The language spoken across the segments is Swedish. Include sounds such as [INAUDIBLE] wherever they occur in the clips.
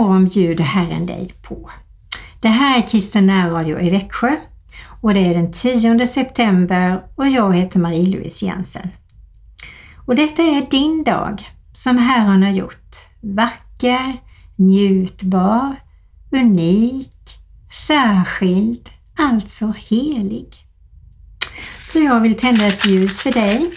En morgon bjuder Herren dig på. Det här är Kristen närradio i Växjö och det är den 10 september och jag heter Marie-Louise Jensen. Och detta är din dag som Herren har gjort. Vacker, njutbar, unik, särskild, alltså helig. Så jag vill tända ett ljus för dig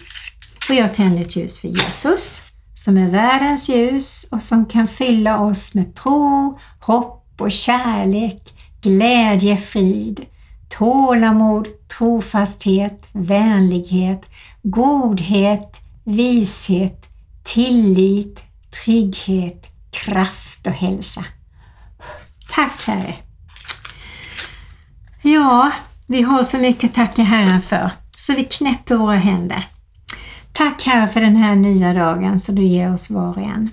och jag tänder ett ljus för Jesus som är världens ljus och som kan fylla oss med tro, hopp och kärlek, glädje, frid, tålamod, trofasthet, vänlighet, godhet, vishet, tillit, trygghet, kraft och hälsa. Tack Herre! Ja, vi har så mycket att tacka Herren för, så vi knäpper våra händer. Tack Herre för den här nya dagen som du ger oss var och en.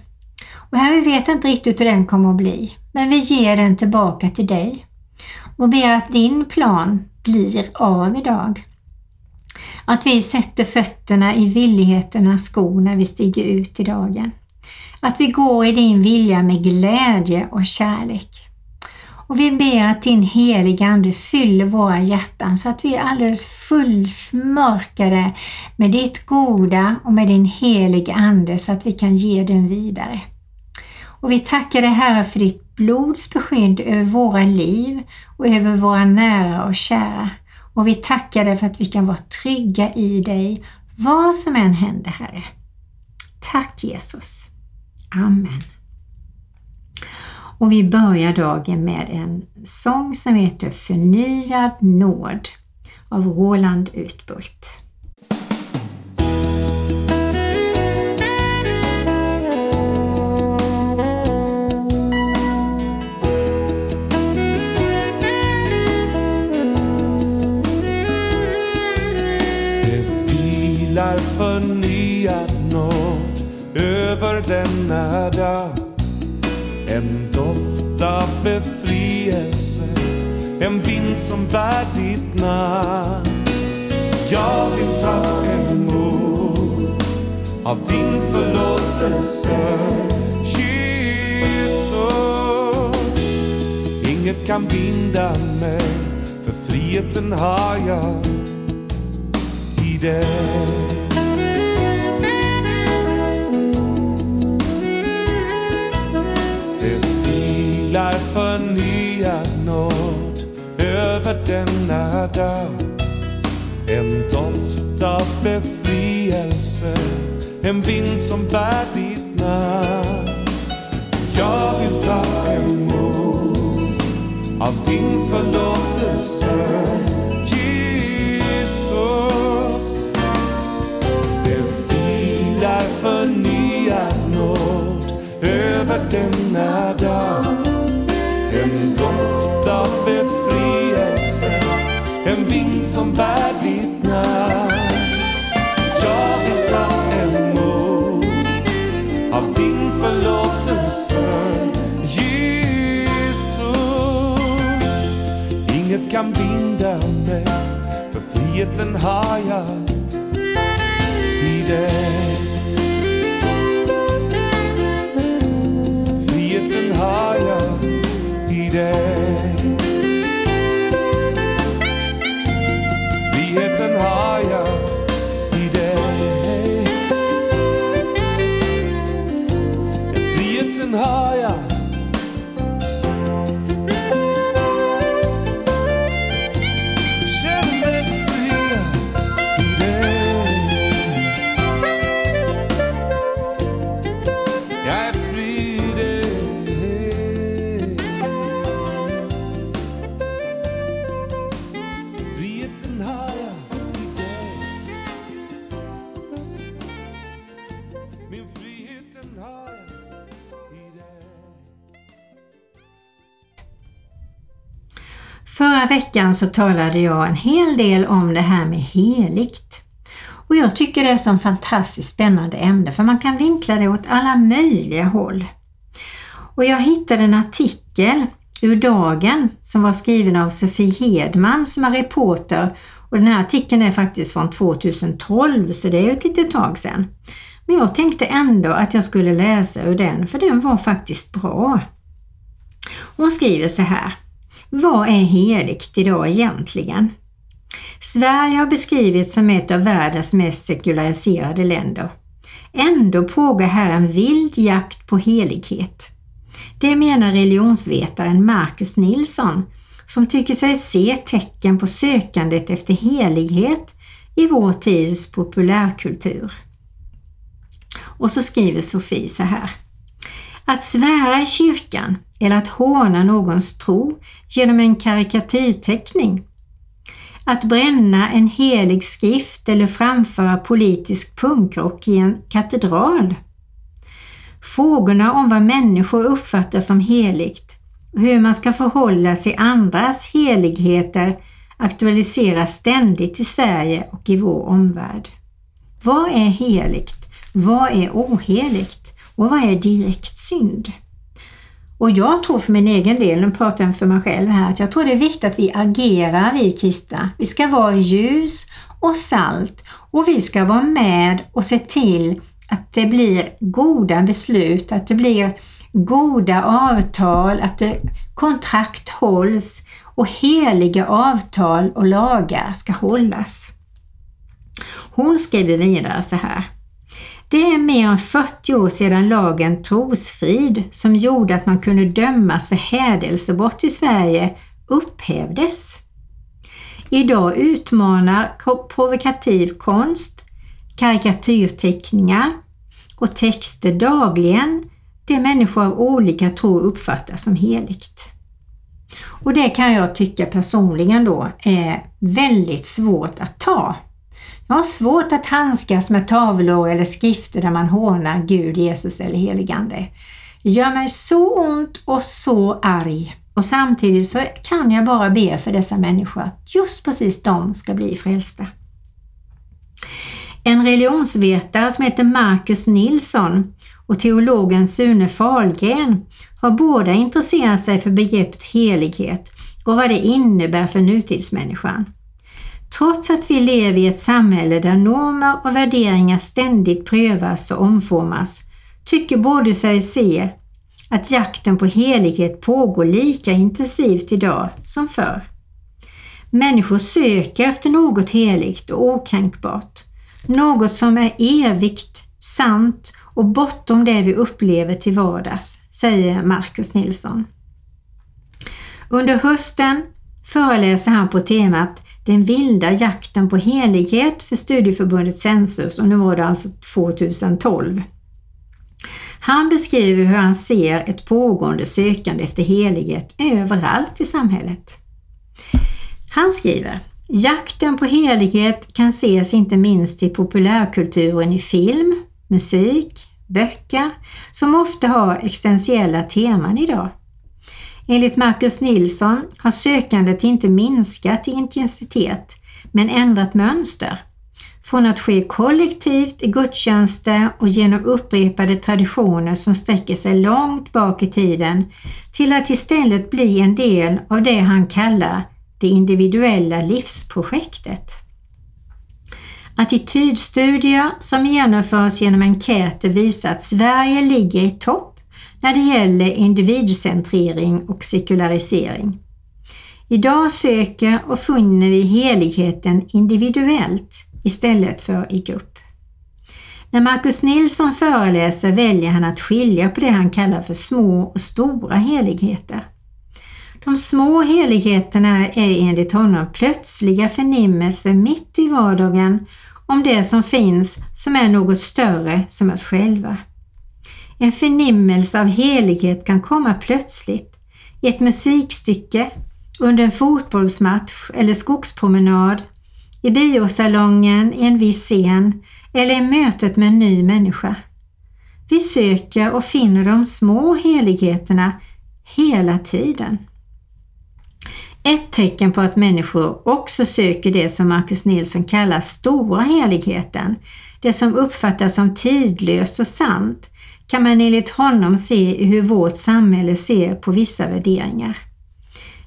Och här vi vet inte riktigt hur den kommer att bli, men vi ger den tillbaka till dig och ber att din plan blir av idag. Att vi sätter fötterna i villigheternas skor när vi stiger ut i dagen. Att vi går i din vilja med glädje och kärlek. Och vi ber att din heliga Ande fyller våra hjärtan så att vi är alldeles fullsmörkade med ditt goda och med din heliga Ande så att vi kan ge den vidare. Och vi tackar dig Herre för ditt blods beskydd över våra liv och över våra nära och kära. Och vi tackar dig för att vi kan vara trygga i dig vad som än händer Herre. Tack Jesus. Amen. Och vi börjar dagen med en sång som heter Förnyad nåd av Roland Utbult. Det vilar förnyad nåd över denna dag en doft av befrielse, en vind som bär ditt namn. Jag vill ta emot av din förlåtelse, Jesus. Inget kan binda mig, för friheten har jag i dig. Denna dag. En doft av befrielse, en vind som bär ditt namn. Jag vill ta emot av din förlåtelse, Jesus. Det vilar förnyad nåd över denna som bär ditt namn. Jag vill ta emot av din förlåtelse, Jesus. Inget kan binda mig, för friheten har jag Förra veckan så talade jag en hel del om det här med heligt. Och jag tycker det är så fantastiskt spännande ämne för man kan vinkla det åt alla möjliga håll. Och jag hittade en artikel ur Dagen som var skriven av Sofie Hedman som är reporter och den här artikeln är faktiskt från 2012 så det är ett litet tag sedan. Men jag tänkte ändå att jag skulle läsa ur den för den var faktiskt bra. Hon skriver så här. Vad är heligt idag egentligen? Sverige har beskrivits som ett av världens mest sekulariserade länder. Ändå pågår här en vild jakt på helighet. Det menar religionsvetaren Marcus Nilsson som tycker sig se tecken på sökandet efter helighet i vår tids populärkultur. Och så skriver Sofie så här. Att svära i kyrkan eller att håna någons tro genom en karikatyrteckning. Att bränna en helig skrift eller framföra politisk punkrock i en katedral. Frågorna om vad människor uppfattar som heligt och hur man ska förhålla sig andras heligheter aktualiseras ständigt i Sverige och i vår omvärld. Vad är heligt? Vad är oheligt? Och vad är direkt synd? Och jag tror för min egen del, nu pratar jag för mig själv här, att jag tror det är viktigt att vi agerar, vi kristna. Vi ska vara ljus och salt och vi ska vara med och se till att det blir goda beslut, att det blir goda avtal, att det, kontrakt hålls och heliga avtal och lagar ska hållas. Hon skriver vidare så här. Det är mer än 40 år sedan lagen trosfrid som gjorde att man kunde dömas för hädelsebrott i Sverige upphävdes. Idag utmanar provokativ konst, karikatyrteckningar och texter dagligen det människor av olika tro uppfattar som heligt. Och det kan jag tycka personligen då är väldigt svårt att ta. Jag har svårt att handskas med tavlor eller skrifter där man hånar Gud, Jesus eller heligande. Det gör mig så ont och så arg och samtidigt så kan jag bara be för dessa människor att just precis de ska bli frälsta. En religionsvetare som heter Marcus Nilsson och teologen Sune Fahlgren har båda intresserat sig för begreppet helighet och vad det innebär för nutidsmänniskan. Trots att vi lever i ett samhälle där normer och värderingar ständigt prövas och omformas tycker både sig se att jakten på helighet pågår lika intensivt idag som förr. Människor söker efter något heligt och okränkbart, något som är evigt, sant och bortom det vi upplever till vardags, säger Marcus Nilsson. Under hösten föreläser han på temat den vilda jakten på helighet för studieförbundet Sensus och nu var det alltså 2012. Han beskriver hur han ser ett pågående sökande efter helighet överallt i samhället. Han skriver Jakten på helighet kan ses inte minst i populärkulturen i film, musik, böcker som ofta har existentiella teman idag. Enligt Marcus Nilsson har sökandet inte minskat i intensitet men ändrat mönster. Från att ske kollektivt i gudstjänster och genom upprepade traditioner som sträcker sig långt bak i tiden till att istället bli en del av det han kallar det individuella livsprojektet. Attitydstudier som genomförs genom enkäter visar att Sverige ligger i topp när det gäller individcentrering och sekularisering. Idag söker och finner vi heligheten individuellt istället för i grupp. När Marcus Nilsson föreläser väljer han att skilja på det han kallar för små och stora heligheter. De små heligheterna är enligt honom plötsliga förnimmelser mitt i vardagen om det som finns som är något större som oss själva. En förnimmelse av helighet kan komma plötsligt i ett musikstycke, under en fotbollsmatch eller skogspromenad, i biosalongen, i en viss scen eller i mötet med en ny människa. Vi söker och finner de små heligheterna hela tiden. Ett tecken på att människor också söker det som Marcus Nilsson kallar stora heligheten, det som uppfattas som tidlöst och sant, kan man enligt honom se hur vårt samhälle ser på vissa värderingar.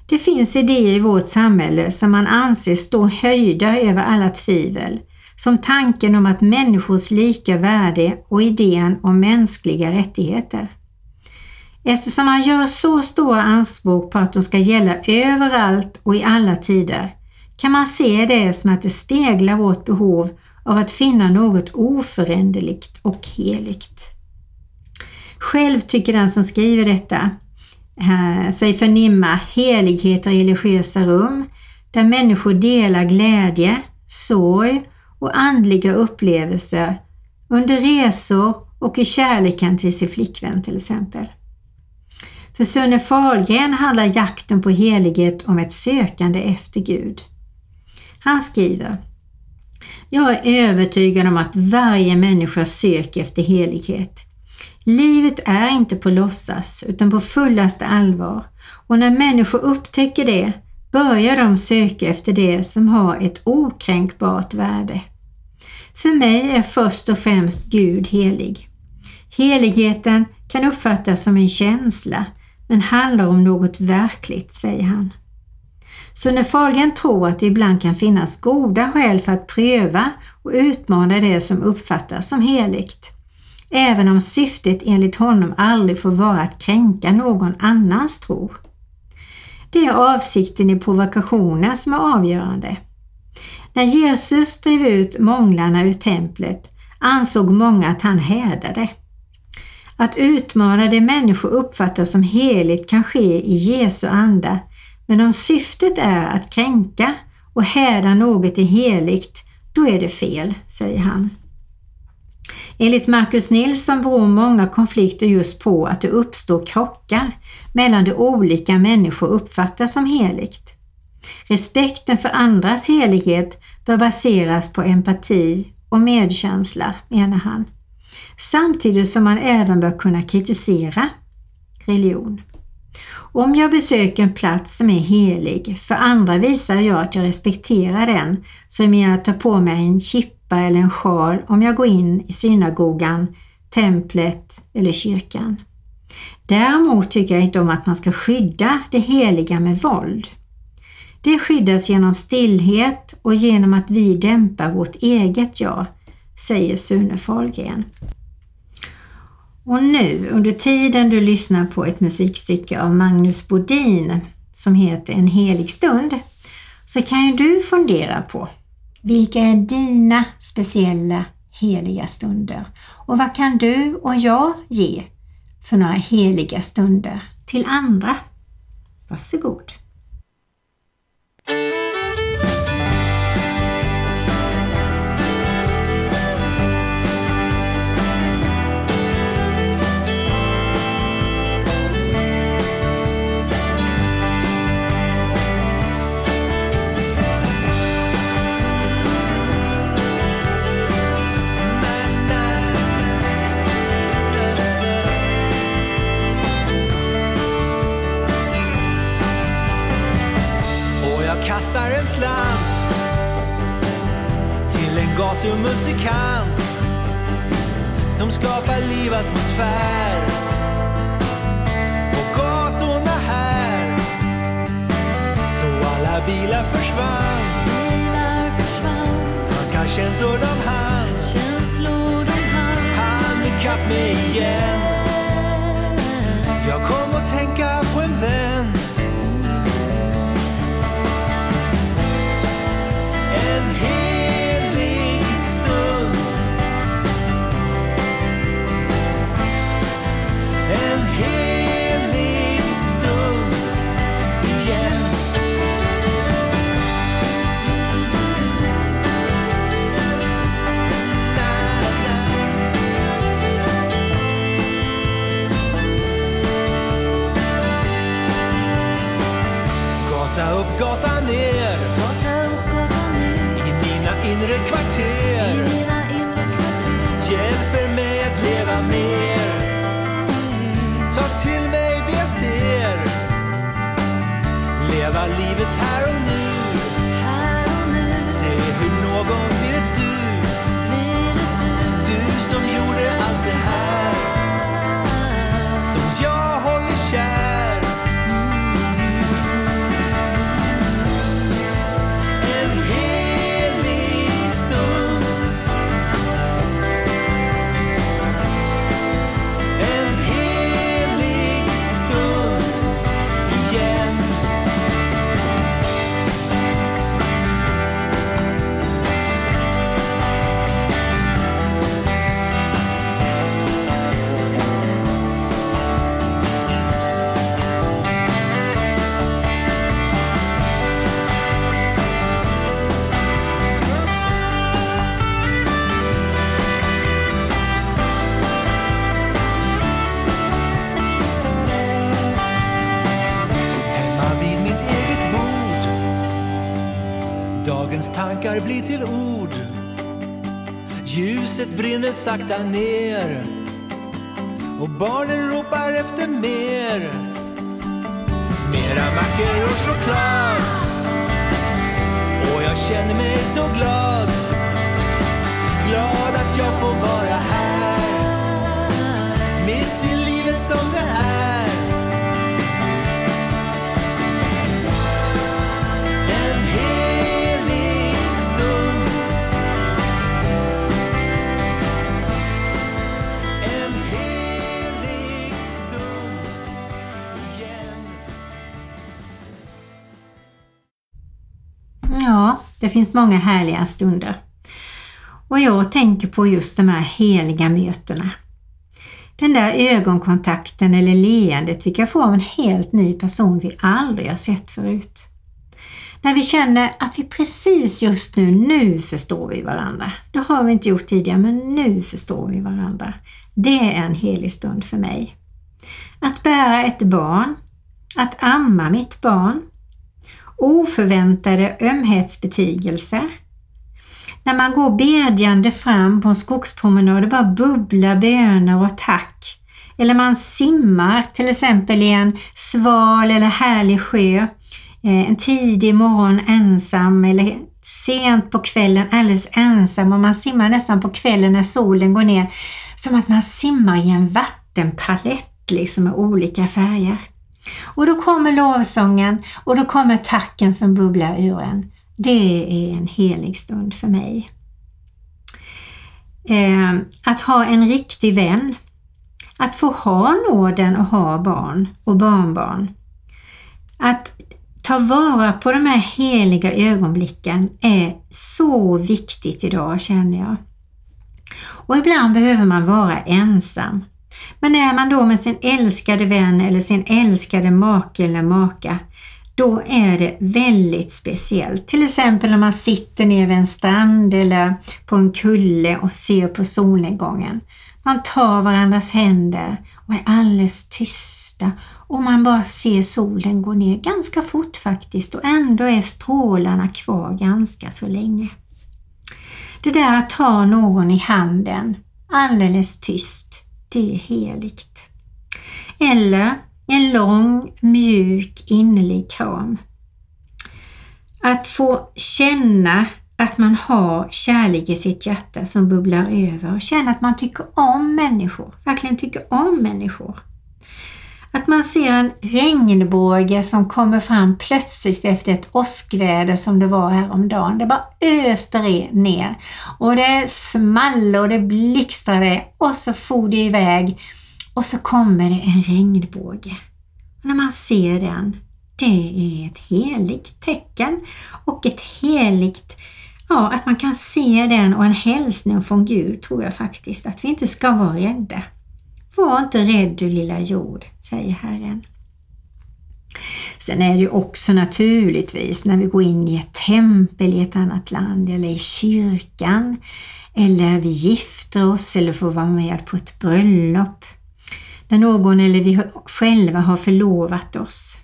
Det finns idéer i vårt samhälle som man anser stå höjda över alla tvivel, som tanken om att människors lika värde och idén om mänskliga rättigheter. Eftersom man gör så stora anspråk på att de ska gälla överallt och i alla tider kan man se det som att det speglar vårt behov av att finna något oföränderligt och heligt. Själv tycker den som skriver detta eh, sig förnimma helighet och religiösa rum där människor delar glädje, sorg och andliga upplevelser under resor och i kärleken till sin flickvän till exempel. För Sunne Fahlgren handlar jakten på helighet om ett sökande efter Gud. Han skriver Jag är övertygad om att varje människa söker efter helighet. Livet är inte på låtsas utan på fullaste allvar och när människor upptäcker det börjar de söka efter det som har ett okränkbart värde. För mig är först och främst Gud helig. Heligheten kan uppfattas som en känsla men handlar om något verkligt, säger han. Så när Fahlgren tror att det ibland kan finnas goda skäl för att pröva och utmana det som uppfattas som heligt, även om syftet enligt honom aldrig får vara att kränka någon annans tro. Det är avsikten i provokationen som är avgörande. När Jesus drev ut månglarna ur templet ansåg många att han härdade. Att utmana det människor uppfattar som heligt kan ske i Jesu anda, men om syftet är att kränka och häda något är heligt, då är det fel, säger han. Enligt Marcus Nilsson beror många konflikter just på att det uppstår krockar mellan det olika människor uppfattar som heligt. Respekten för andras helighet bör baseras på empati och medkänsla, menar han. Samtidigt som man även bör kunna kritisera religion. Om jag besöker en plats som är helig, för andra visar jag att jag respekterar den, som jag att ta på mig en kippa eller en sjal om jag går in i synagogan, templet eller kyrkan. Däremot tycker jag inte om att man ska skydda det heliga med våld. Det skyddas genom stillhet och genom att vi dämpar vårt eget jag, säger Sune Fahlgren. Och nu under tiden du lyssnar på ett musikstycke av Magnus Bodin som heter En helig stund så kan ju du fundera på vilka är dina speciella heliga stunder och vad kan du och jag ge för några heliga stunder till andra? Varsågod! Ljuset brinner sakta ner och barnen ropar efter mer. Mera mackor och choklad. Och jag känner mig så glad. Glad att jag får vara det finns många härliga stunder. Och jag tänker på just de här heliga mötena. Den där ögonkontakten eller leendet vi kan få av en helt ny person vi aldrig har sett förut. När vi känner att vi precis just nu, nu förstår vi varandra. Det har vi inte gjort tidigare, men nu förstår vi varandra. Det är en helig stund för mig. Att bära ett barn, att amma mitt barn, oförväntade ömhetsbetygelser. När man går bedjande fram på en skogspromenad och bara bubblar böner och tack. Eller man simmar till exempel i en sval eller härlig sjö eh, en tidig morgon ensam eller sent på kvällen alldeles ensam och man simmar nästan på kvällen när solen går ner som att man simmar i en vattenpalett liksom med olika färger. Och då kommer lovsången och då kommer tacken som bubblar ur en. Det är en helig stund för mig. Ehm, att ha en riktig vän. Att få ha nåden och ha barn och barnbarn. Att ta vara på de här heliga ögonblicken är så viktigt idag känner jag. Och ibland behöver man vara ensam. Men är man då med sin älskade vän eller sin älskade make eller maka, då är det väldigt speciellt. Till exempel om man sitter ner vid en strand eller på en kulle och ser på solnedgången. Man tar varandras händer och är alldeles tysta och man bara ser solen gå ner ganska fort faktiskt och ändå är strålarna kvar ganska så länge. Det där att ta någon i handen alldeles tyst, det är heligt. Eller en lång, mjuk, innerlig kram. Att få känna att man har kärlek i sitt hjärta som bubblar över och känna att man tycker om människor, verkligen tycker om människor. Att man ser en regnbåge som kommer fram plötsligt efter ett åskväder som det var häromdagen. Det bara öste ner och det small och det blixtrade och så for det iväg och så kommer det en regnbåge. Och när man ser den, det är ett heligt tecken och ett heligt, ja att man kan se den och en hälsning från Gud tror jag faktiskt att vi inte ska vara rädda. Var inte rädd du lilla jord, säger Herren. Sen är det ju också naturligtvis när vi går in i ett tempel i ett annat land eller i kyrkan eller vi gifter oss eller får vara med på ett bröllop. När någon eller vi själva har förlovat oss.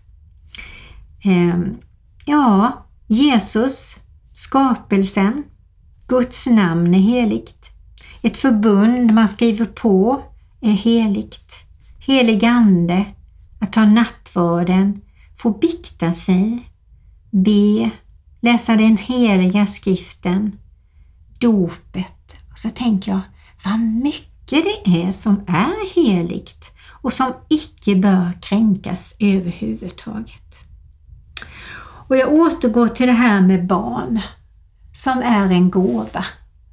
Ehm, ja, Jesus, skapelsen, Guds namn är heligt. Ett förbund man skriver på är heligt. Helig ande, att ta nattvarden, få bikta sig, be, läsa den heliga skriften, dopet. Och så tänker jag, vad mycket det är som är heligt och som icke bör kränkas överhuvudtaget. Och jag återgår till det här med barn som är en gåva.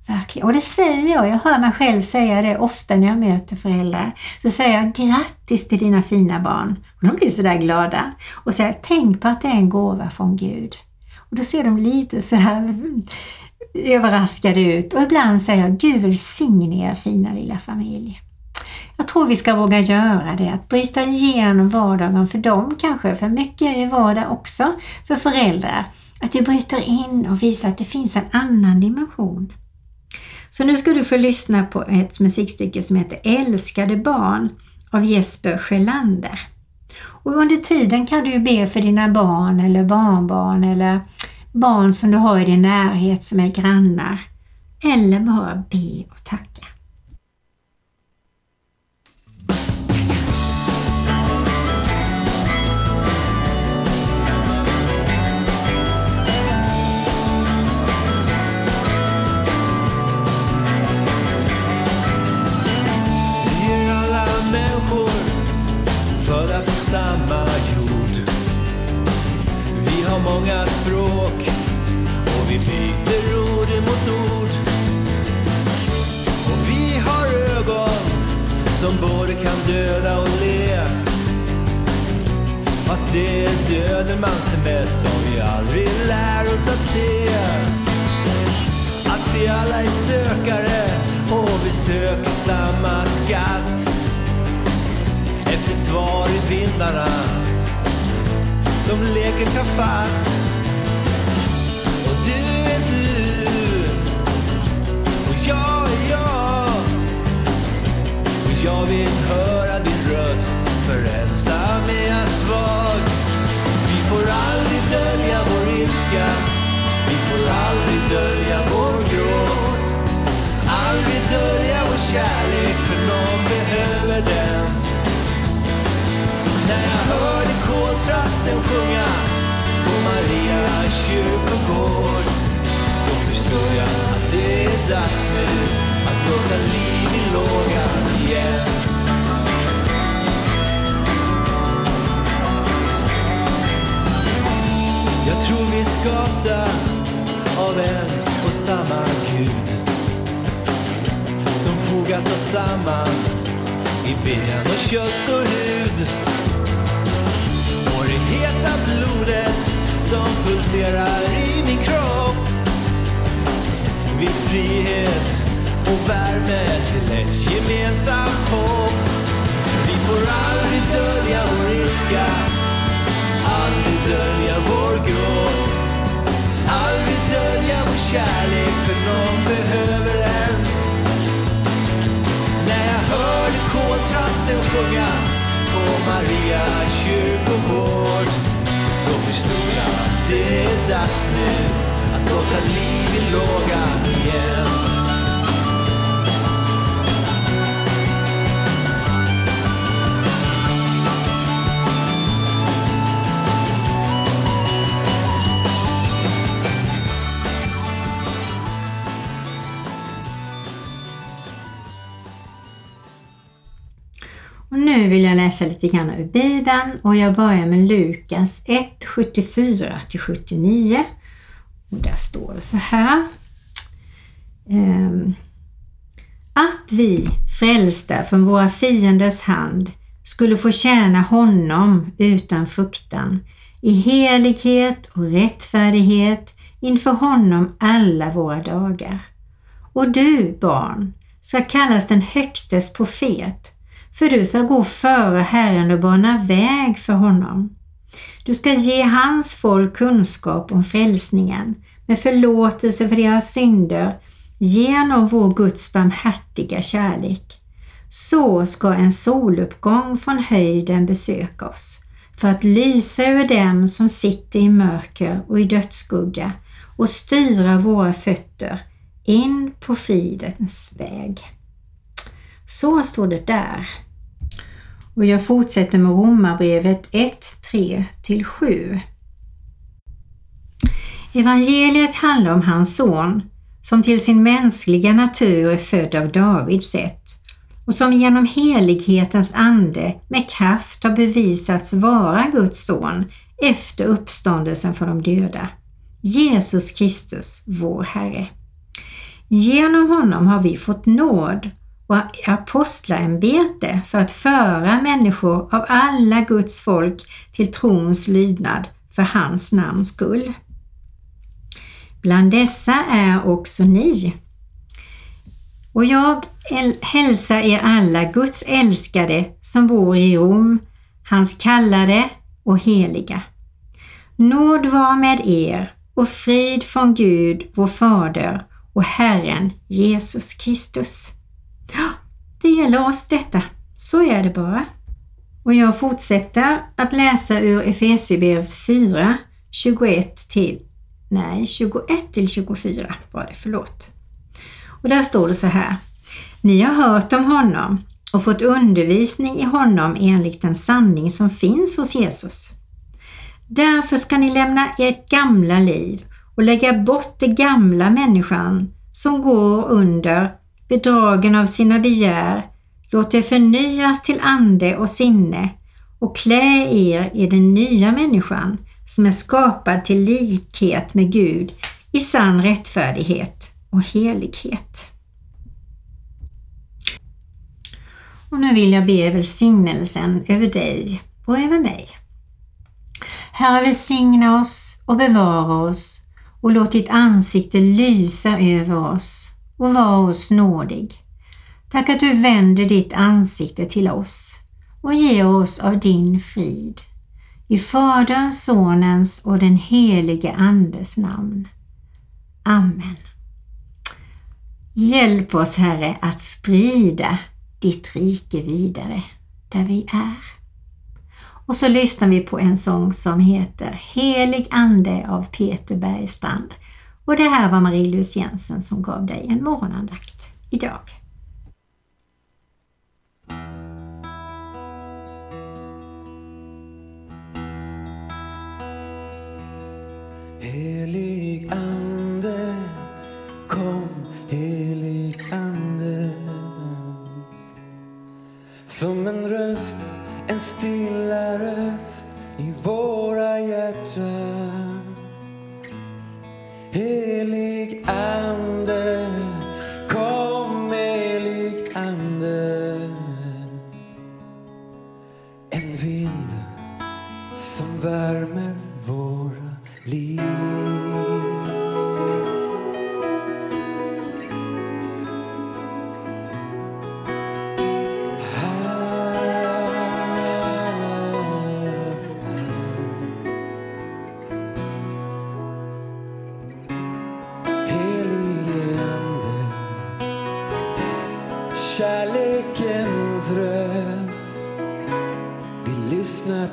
Verkligen. Och det säger jag, jag hör mig själv säga det ofta när jag möter föräldrar. Så säger jag grattis till dina fina barn. Och de blir sådär glada. Och säger tänk på att det är en gåva från Gud. Och då ser de lite så här [LAUGHS] överraskade ut. Och ibland säger jag Gud välsigne er fina lilla familj. Jag tror vi ska våga göra det, att bryta igenom vardagen för dem kanske, för mycket är ju vardag också för föräldrar. Att vi bryter in och visar att det finns en annan dimension. Så nu ska du få lyssna på ett musikstycke som heter Älskade barn av Jesper Sjölander. Och under tiden kan du be för dina barn eller barnbarn eller barn som du har i din närhet som är grannar eller bara be och tacka. Fast det är döden man ser mest om vi aldrig lär oss att se. Att vi alla är sökare och vi söker samma skatt. Efter svar i vindarna som leken tar fatt. Och du är du och jag är jag. Och jag vill höra din röst för ensam är jag svag. Vi får aldrig dölja vår ilska. Vi får aldrig dölja vår gråt. Aldrig dölja vår kärlek för någon behöver den. När jag hörde koltrasten sjunga på Maria kyrkogård då förstod jag att det är dags nu att blåsa liv i lågan igen. Skapta av en och samma Gud som fogat oss samman i ben och kött och hud. Och det heta blodet som pulserar i min kropp vid frihet och värme till ett gemensamt hopp. Vi får aldrig dölja vår ilska, aldrig dölja vår gråt, kärlek för någon behöver en. När jag hörde koltrasten sjunga på Maria kyrkogård då förstod jag att det är dags nu att blåsa liv i lågan igen. Lite grann ur Bibeln och jag börjar med Lukas 1, 74 till 79. Och där står det så här. Ehm, att vi frälsta från våra fienders hand skulle få tjäna honom utan fruktan i helighet och rättfärdighet inför honom alla våra dagar. Och du, barn, ska kallas den högstes profet, för du ska gå före Herren och bana väg för honom. Du ska ge hans folk kunskap om frälsningen med förlåtelse för deras synder genom vår Guds barmhärtiga kärlek. Så ska en soluppgång från höjden besöka oss för att lysa över dem som sitter i mörker och i dödsskugga och styra våra fötter in på fridens väg. Så står det där. Och jag fortsätter med Romarbrevet 1, 3 till 7. Evangeliet handlar om hans son som till sin mänskliga natur är född av Davids sätt och som genom helighetens ande med kraft har bevisats vara Guds son efter uppståndelsen från de döda. Jesus Kristus, vår Herre. Genom honom har vi fått nåd och apostlaämbete för att föra människor av alla Guds folk till trons lydnad för hans namns skull. Bland dessa är också ni. Och jag hälsar er alla Guds älskade som bor i Rom, hans kallade och heliga. Nåd var med er och frid från Gud, vår Fader och Herren Jesus Kristus. Ja, det gäller oss detta. Så är det bara. Och jag fortsätter att läsa ur Efesierbrevet 4, 21 till nej 21 till 24 var det, förlåt. Och där står det så här. Ni har hört om honom och fått undervisning i honom enligt den sanning som finns hos Jesus. Därför ska ni lämna ert gamla liv och lägga bort det gamla människan som går under bedragen av sina begär. Låt er förnyas till ande och sinne och klä er i den nya människan som är skapad till likhet med Gud i sann rättfärdighet och helighet. Och nu vill jag be välsignelsen över dig och över mig. Herre välsigna oss och bevara oss och låt ditt ansikte lysa över oss och var oss nådig. Tack att du vänder ditt ansikte till oss och ger oss av din frid. I Faderns, Sonens och den helige Andes namn. Amen. Hjälp oss Herre att sprida ditt rike vidare där vi är. Och så lyssnar vi på en sång som heter Helig Ande av Peter Bergstrand. Och det här var Marie-Louise Jensen som gav dig en morgonandakt.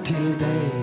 Till dig,